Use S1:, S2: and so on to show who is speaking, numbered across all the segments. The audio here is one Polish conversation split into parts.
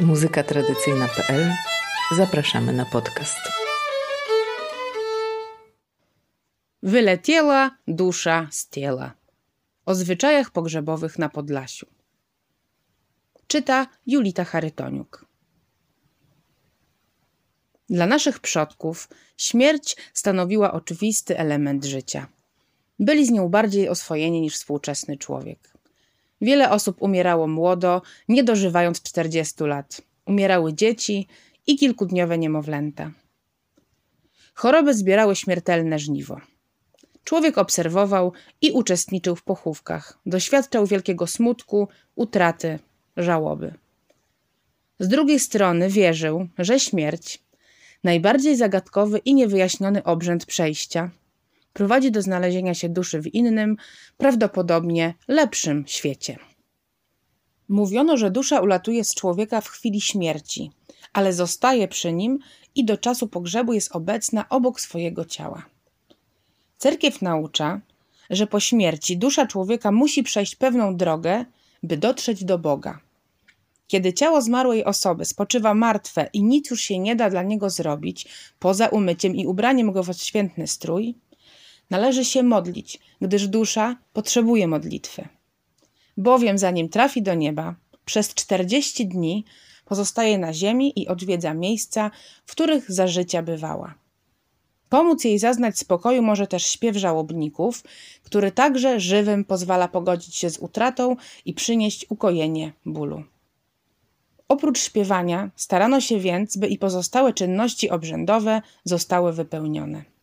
S1: Muzyka tradycyjna.pl Zapraszamy na podcast.
S2: Wyleciała dusza z ciela. O zwyczajach pogrzebowych na Podlasiu. Czyta Julita Charytoniuk. Dla naszych przodków śmierć stanowiła oczywisty element życia. Byli z nią bardziej oswojeni niż współczesny człowiek. Wiele osób umierało młodo, nie dożywając 40 lat. Umierały dzieci i kilkudniowe niemowlęta. Choroby zbierały śmiertelne żniwo. Człowiek obserwował i uczestniczył w pochówkach, doświadczał wielkiego smutku, utraty, żałoby. Z drugiej strony wierzył, że śmierć, najbardziej zagadkowy i niewyjaśniony obrzęd przejścia, prowadzi do znalezienia się duszy w innym, prawdopodobnie lepszym świecie. Mówiono, że dusza ulatuje z człowieka w chwili śmierci, ale zostaje przy nim i do czasu pogrzebu jest obecna obok swojego ciała. Cerkiew naucza, że po śmierci dusza człowieka musi przejść pewną drogę, by dotrzeć do Boga. Kiedy ciało zmarłej osoby spoczywa martwe i nic już się nie da dla niego zrobić, poza umyciem i ubraniem go w odświętny strój, należy się modlić, gdyż dusza potrzebuje modlitwy. Bowiem zanim trafi do nieba, przez czterdzieści dni pozostaje na ziemi i odwiedza miejsca, w których za życia bywała. Pomóc jej zaznać spokoju może też śpiew żałobników, który także żywym pozwala pogodzić się z utratą i przynieść ukojenie bólu. Oprócz śpiewania starano się więc, by i pozostałe czynności obrzędowe zostały wypełnione.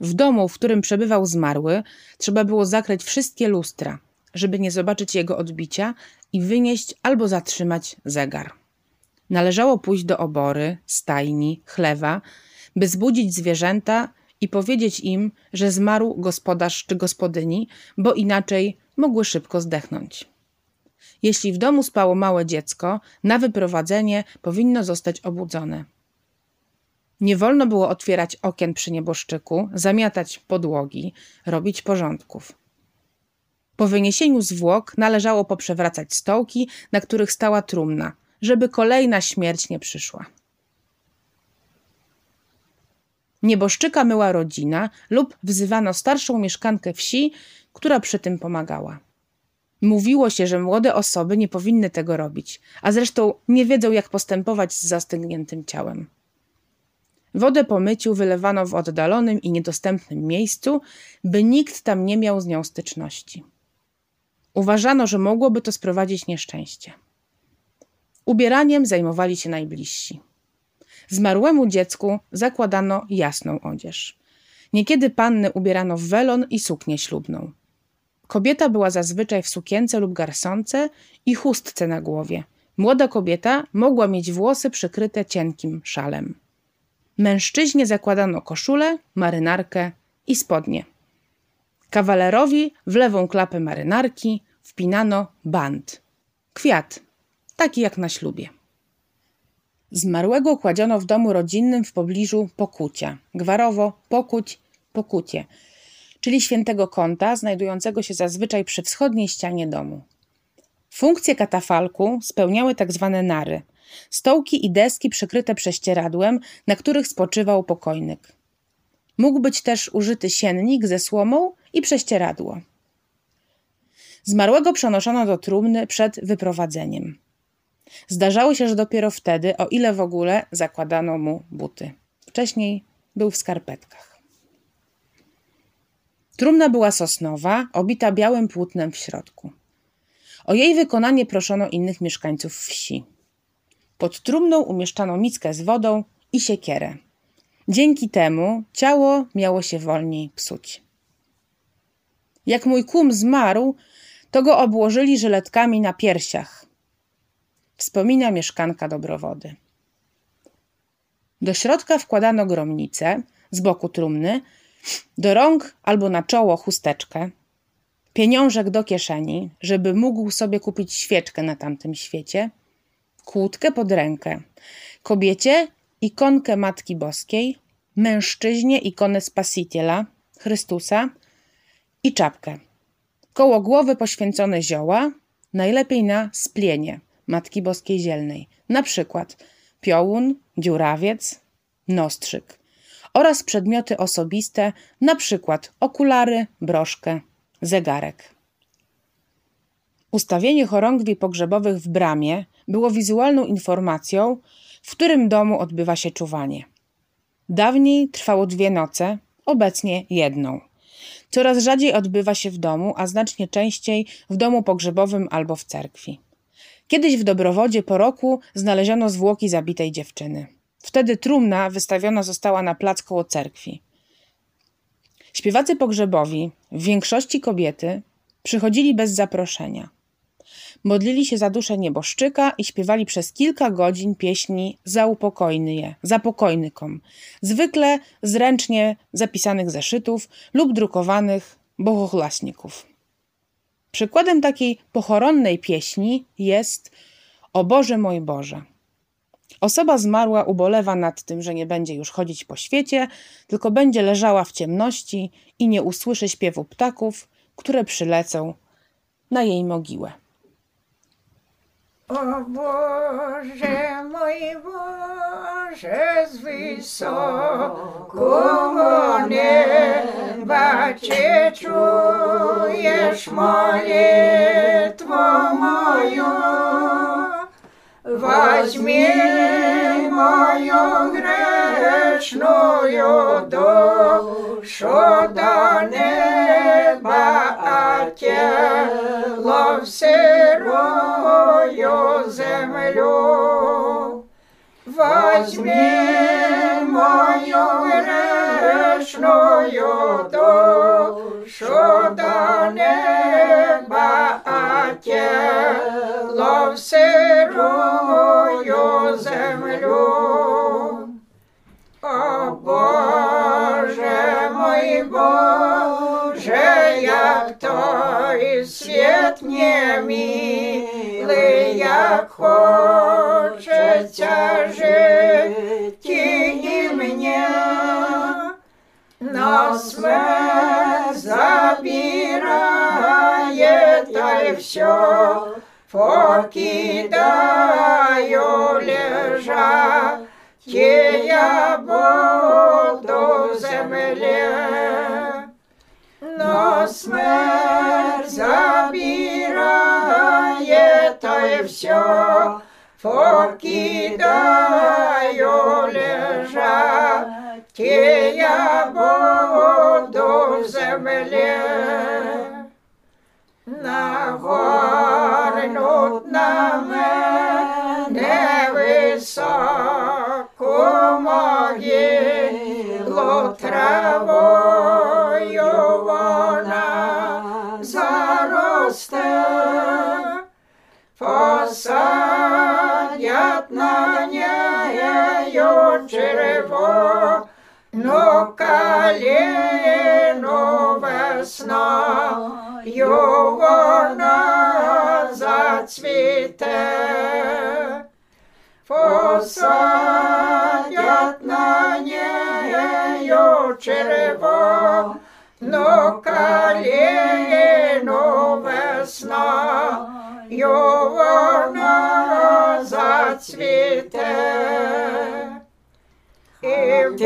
S2: W domu, w którym przebywał zmarły, trzeba było zakryć wszystkie lustra, żeby nie zobaczyć jego odbicia i wynieść albo zatrzymać zegar. Należało pójść do obory, stajni, chlewa, by zbudzić zwierzęta i powiedzieć im, że zmarł gospodarz czy gospodyni, bo inaczej mogły szybko zdechnąć. Jeśli w domu spało małe dziecko, na wyprowadzenie powinno zostać obudzone. Nie wolno było otwierać okien przy nieboszczyku, zamiatać podłogi, robić porządków. Po wyniesieniu zwłok należało poprzewracać stołki, na których stała trumna, żeby kolejna śmierć nie przyszła. Nieboszczyka myła rodzina lub wzywano starszą mieszkankę wsi, która przy tym pomagała. Mówiło się, że młode osoby nie powinny tego robić, a zresztą nie wiedzą, jak postępować z zastygniętym ciałem. Wodę po myciu wylewano w oddalonym i niedostępnym miejscu, by nikt tam nie miał z nią styczności. Uważano, że mogłoby to sprowadzić nieszczęście. Ubieraniem zajmowali się najbliżsi. Zmarłemu dziecku zakładano jasną odzież. Niekiedy panny ubierano w welon i suknię ślubną. Kobieta była zazwyczaj w sukience lub garsonce i chustce na głowie. Młoda kobieta mogła mieć włosy przykryte cienkim szalem. Mężczyźnie zakładano koszulę, marynarkę i spodnie. Kawalerowi w lewą klapę marynarki wpinano band. Kwiat, taki jak na ślubie. Zmarłego kładziono w domu rodzinnym w pobliżu pokucia. Gwarowo, pokuć, pokucie, czyli świętego kąta, znajdującego się zazwyczaj przy wschodniej ścianie domu. Funkcje katafalku spełniały tak zwane nary – stołki i deski przykryte prześcieradłem, na których spoczywał pokojnik. Mógł być też użyty siennik ze słomą i prześcieradło. Zmarłego przenoszono do trumny przed wyprowadzeniem. Zdarzało się, że dopiero wtedy, o ile w ogóle, zakładano mu buty. Wcześniej był w skarpetkach. Trumna była sosnowa, obita białym płótnem w środku. O jej wykonanie proszono innych mieszkańców wsi. Pod trumną umieszczano miskę z wodą i siekierę. Dzięki temu ciało miało się wolniej psuć. Jak mój kum zmarł, to go obłożyli żyletkami na piersiach. Wspomina mieszkanka Dobrowody. Do środka wkładano gromnicę z boku trumny, do rąk albo na czoło chusteczkę, pieniążek do kieszeni, żeby mógł sobie kupić świeczkę na tamtym świecie – kłódkę pod rękę, kobiecie ikonkę Matki Boskiej, mężczyźnie ikonę Spasiciela, Chrystusa i czapkę. Koło głowy poświęcone zioła, najlepiej na splenie, Matki Boskiej Zielnej, na przykład piołun, dziurawiec, nostrzyk oraz przedmioty osobiste, na przykład okulary, broszkę, zegarek. Ustawienie chorągwi pogrzebowych w bramie było wizualną informacją, w którym domu odbywa się czuwanie. Dawniej trwało dwie noce, obecnie jedną. Coraz rzadziej odbywa się w domu, a znacznie częściej w domu pogrzebowym albo w cerkwi. Kiedyś w Dobrowodzie po roku znaleziono zwłoki zabitej dziewczyny. Wtedy trumna wystawiona została na plac koło cerkwi. Śpiewacy pogrzebowi, w większości kobiety, przychodzili bez zaproszenia. Modlili się za duszę nieboszczyka i śpiewali przez kilka godzin pieśni zaupokojny je, zapokojnykom, zwykle z ręcznie zapisanych zeszytów lub drukowanych bohochlaśników. Przykładem takiej pochoronnej pieśni jest O Boże mój Boże. Osoba zmarła ubolewa nad tym, że nie będzie już chodzić po świecie, tylko będzie leżała w ciemności i nie usłyszy śpiewu ptaków, które przylecą na jej mogiłę.
S3: O Boże, mój Boże, z wysokomo nieba Cię czujesz molitwą moją. Weźmie moją grzeczną duszę Возьми мою грешную душу до неба, а тело в сырую землю. О Боже мой Боже, як той світ не милий, як хочеться жити нас забирает, ай, все, покидаю лежа, где я буду в земле. Но смерть забирает, ай, все, покидаю лежа, лежать, я буду в земле. Нагорнут на мене високу могилу травою вона заросте, посадять на нею черво, но колено весна його зацвіте, посадять на нею черево, но колено весна його зацвіте. І в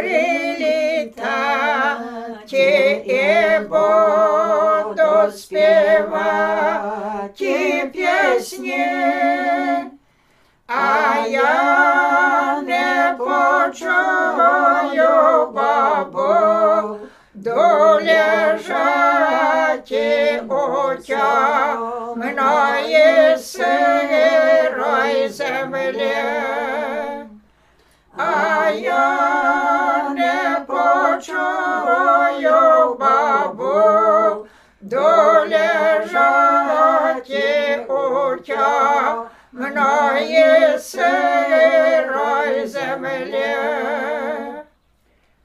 S3: пташки прилітати, і буду співати пісні, а я не почую бабу, долежати у темної сирої землі. А путя, многие сырой земле.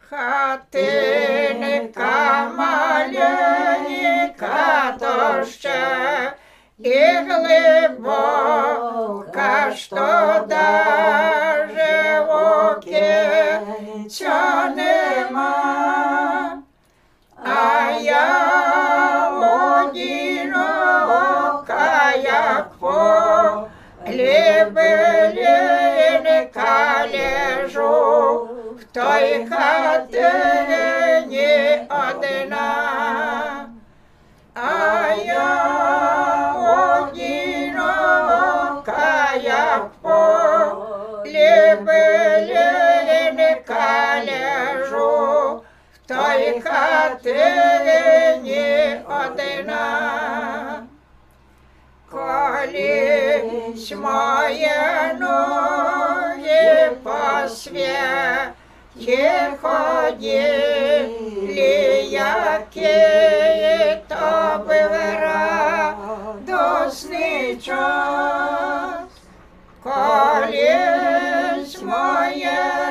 S3: Хатинка маленька доща, и глубоко, що. даже та й хатині одина, колись моє ноги по світі ходили, які то бивера до час, колись моє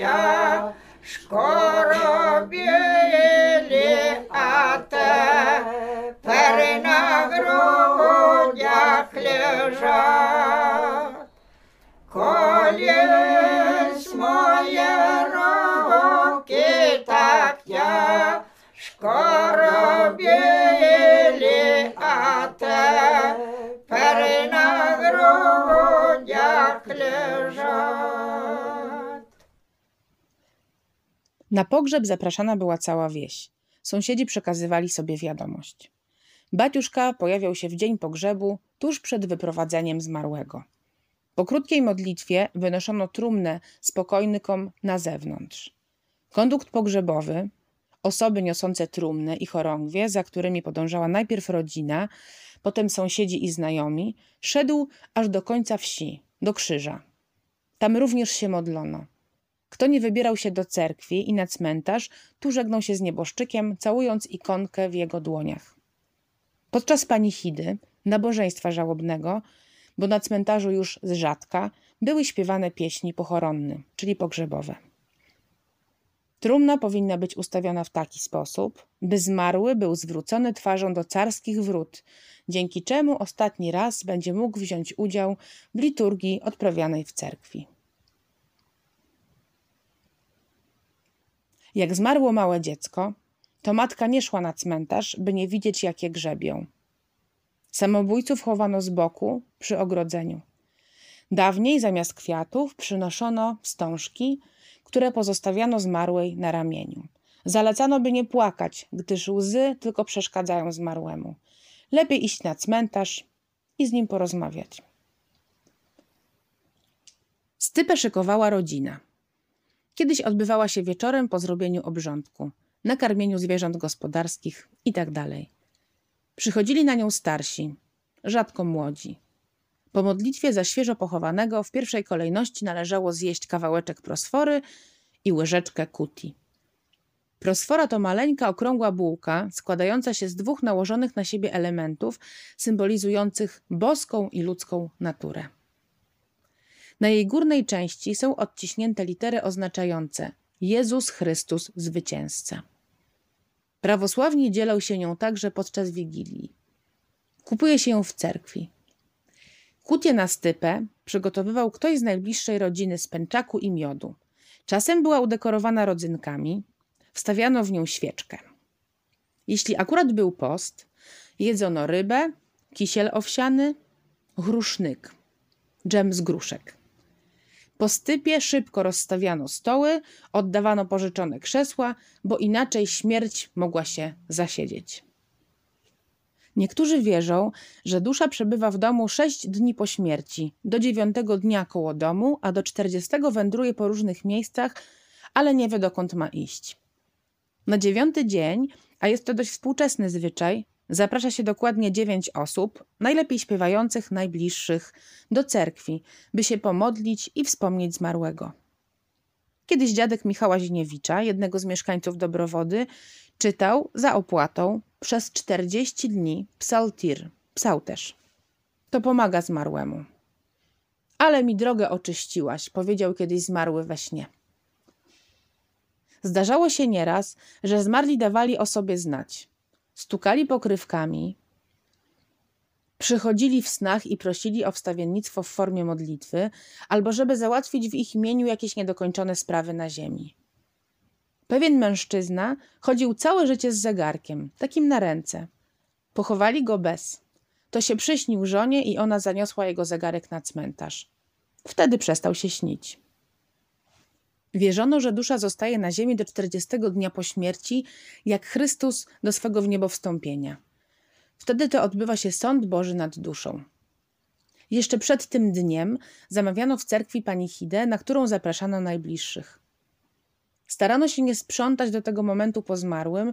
S3: так тяжко робили, а тепер на грудях лежать. Колись моє руки так тяжко робили, а тепер на грудях лежать.
S2: Na pogrzeb zapraszana była cała wieś. Sąsiedzi przekazywali sobie wiadomość. Baciuszka pojawiał się w dzień pogrzebu, tuż przed wyprowadzeniem zmarłego. Po krótkiej modlitwie wynoszono trumnę z na zewnątrz. Kondukt pogrzebowy, osoby niosące trumnę i chorągwie, za którymi podążała najpierw rodzina, potem sąsiedzi i znajomi, szedł aż do końca wsi, do krzyża. Tam również się modlono. Kto nie wybierał się do cerkwi i na cmentarz, tu żegnał się z nieboszczykiem, całując ikonkę w jego dłoniach. Podczas panichidy, nabożeństwa żałobnego, bo na cmentarzu już z rzadka, były śpiewane pieśni pochoronne, czyli pogrzebowe. Trumna powinna być ustawiona w taki sposób, by zmarły był zwrócony twarzą do carskich wrót, dzięki czemu ostatni raz będzie mógł wziąć udział w liturgii odprawianej w cerkwi. Jak zmarło małe dziecko, to matka nie szła na cmentarz, by nie widzieć, jakie grzebią. Samobójców chowano z boku, przy ogrodzeniu. Dawniej zamiast kwiatów przynoszono wstążki, które pozostawiano zmarłej na ramieniu. Zalecano, by nie płakać, gdyż łzy tylko przeszkadzają zmarłemu. Lepiej iść na cmentarz i z nim porozmawiać. Stypę szykowała rodzina. Kiedyś odbywała się wieczorem po zrobieniu obrządku, nakarmieniu zwierząt gospodarskich itd. Przychodzili na nią starsi, rzadko młodzi. Po modlitwie za świeżo pochowanego w pierwszej kolejności należało zjeść kawałeczek prosfory i łyżeczkę kuti. Prosfora to maleńka, okrągła bułka składająca się z dwóch nałożonych na siebie elementów symbolizujących boską i ludzką naturę. Na jej górnej części są odciśnięte litery oznaczające Jezus Chrystus Zwycięzca. Prawosławni dzielą się nią także podczas Wigilii. Kupuje się ją w cerkwi. Kutię na stypę przygotowywał ktoś z najbliższej rodziny z pęczaku i miodu. Czasem była udekorowana rodzynkami, wstawiano w nią świeczkę. Jeśli akurat był post, jedzono rybę, kisiel owsiany, grusznyk, dżem z gruszek. Po stypie szybko rozstawiano stoły, oddawano pożyczone krzesła, bo inaczej śmierć mogła się zasiedzieć. Niektórzy wierzą, że dusza przebywa w domu sześć dni po śmierci, do dziewiątego dnia koło domu, a do czterdziestego wędruje po różnych miejscach, ale nie wie dokąd ma iść. Na dziewiąty dzień, a jest to dość współczesny zwyczaj, zaprasza się dokładnie dziewięć osób, najlepiej śpiewających, najbliższych, do cerkwi, by się pomodlić i wspomnieć zmarłego. Kiedyś dziadek Michała Ziniewicza, jednego z mieszkańców Dobrowody, czytał za opłatą przez 40 dni psaltir, psałterz. To pomaga zmarłemu. Ale mi drogę oczyściłaś, powiedział kiedyś zmarły we śnie. Zdarzało się nieraz, że zmarli dawali o sobie znać. Stukali pokrywkami, przychodzili w snach i prosili o wstawiennictwo w formie modlitwy, albo żeby załatwić w ich imieniu jakieś niedokończone sprawy na ziemi. Pewien mężczyzna chodził całe życie z zegarkiem, takim na ręce. Pochowali go bez. To się przyśnił żonie i ona zaniosła jego zegarek na cmentarz. Wtedy przestał się śnić. Wierzono, że dusza zostaje na ziemi do 40 dnia po śmierci, jak Chrystus do swego wniebowstąpienia. Wtedy to odbywa się sąd Boży nad duszą. Jeszcze przed tym dniem zamawiano w cerkwi panichidę, na którą zapraszano najbliższych. Starano się nie sprzątać do tego momentu po zmarłym,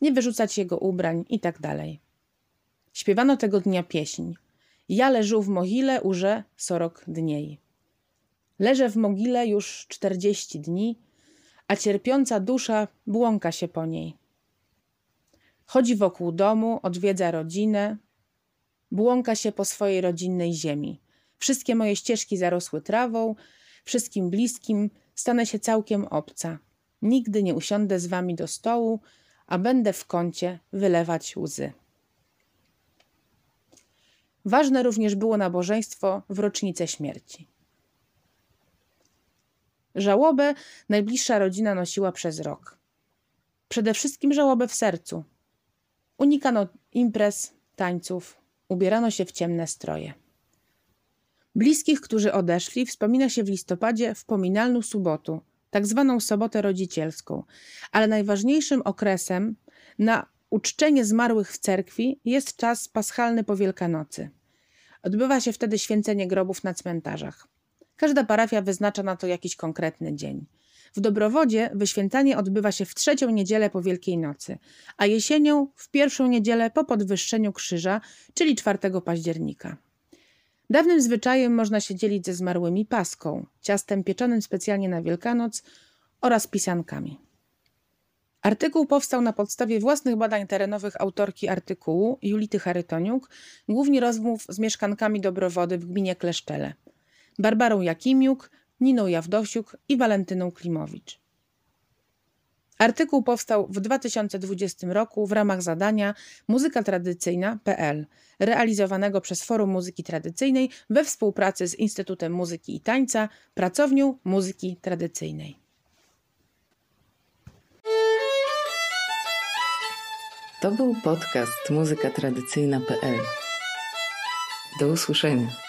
S2: nie wyrzucać jego ubrań itd. Tak Śpiewano tego dnia pieśń. Ja leżu w mogile urze sorok dniej. Leżę w mogile już czterdzieści dni, a cierpiąca dusza błąka się po niej. Chodzi wokół domu, odwiedza rodzinę, błąka się po swojej rodzinnej ziemi. Wszystkie moje ścieżki zarosły trawą, wszystkim bliskim stanę się całkiem obca. Nigdy nie usiądę z wami do stołu, a będę w kącie wylewać łzy. Ważne również było nabożeństwo w rocznicę śmierci. Żałobę najbliższa rodzina nosiła przez rok. Przede wszystkim żałobę w sercu. Unikano imprez, tańców, ubierano się w ciemne stroje. Bliskich, którzy odeszli, wspomina się w listopadzie w pominalną sobotu, tak zwaną sobotę rodzicielską, ale najważniejszym okresem na uczczenie zmarłych w cerkwi jest czas paschalny po Wielkanocy. Odbywa się wtedy święcenie grobów na cmentarzach. Każda parafia wyznacza na to jakiś konkretny dzień. W Dobrowodzie wyświęcanie odbywa się w trzecią niedzielę po Wielkiej Nocy, a jesienią w pierwszą niedzielę po podwyższeniu krzyża, czyli 4 października. Dawnym zwyczajem można się dzielić ze zmarłymi paską, ciastem pieczonym specjalnie na Wielkanoc oraz pisankami. Artykuł powstał na podstawie własnych badań terenowych autorki artykułu Julity Charytoniuk, głównie rozmów z mieszkankami Dobrowody w gminie Kleszczele, Barbarą Jakimiuk, Niną Jawdosiuk i Walentyną Klimowicz. Artykuł powstał w 2020 roku w ramach zadania Muzyka Tradycyjna.pl, realizowanego przez Forum Muzyki Tradycyjnej we współpracy z Instytutem Muzyki i Tańca, Pracownią Muzyki Tradycyjnej.
S1: To był podcast muzykatradycyjna.pl. Do usłyszenia.